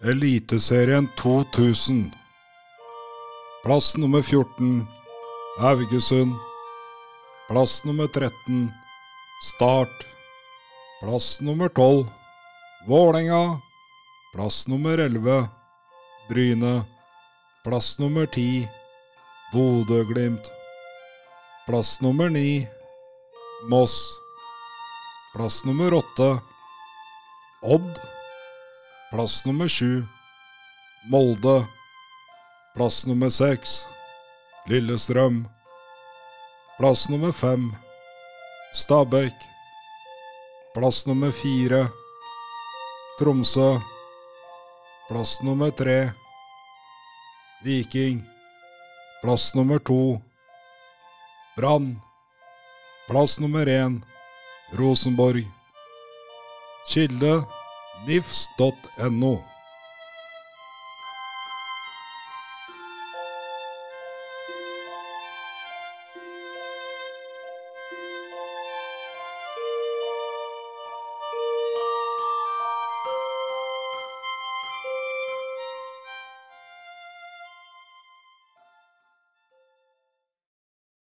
Eliteserien 2000. Plass nummer 14 Haugesund. Plass nummer 13 Start. Plass nummer 12 Vålerenga. Plass nummer 11 Bryne. Plass nummer 10 Bodø-Glimt. Plass nummer 9 Moss. Plass nummer 8 Odd. Plass nummer sju Molde. Plass nummer seks Lillestrøm. Plass nummer fem Stabekk. Plass nummer fire Tromsø. Plass nummer tre Viking. Plass nummer to Brann. Plass nummer én Rosenborg. Kilde nifs.no.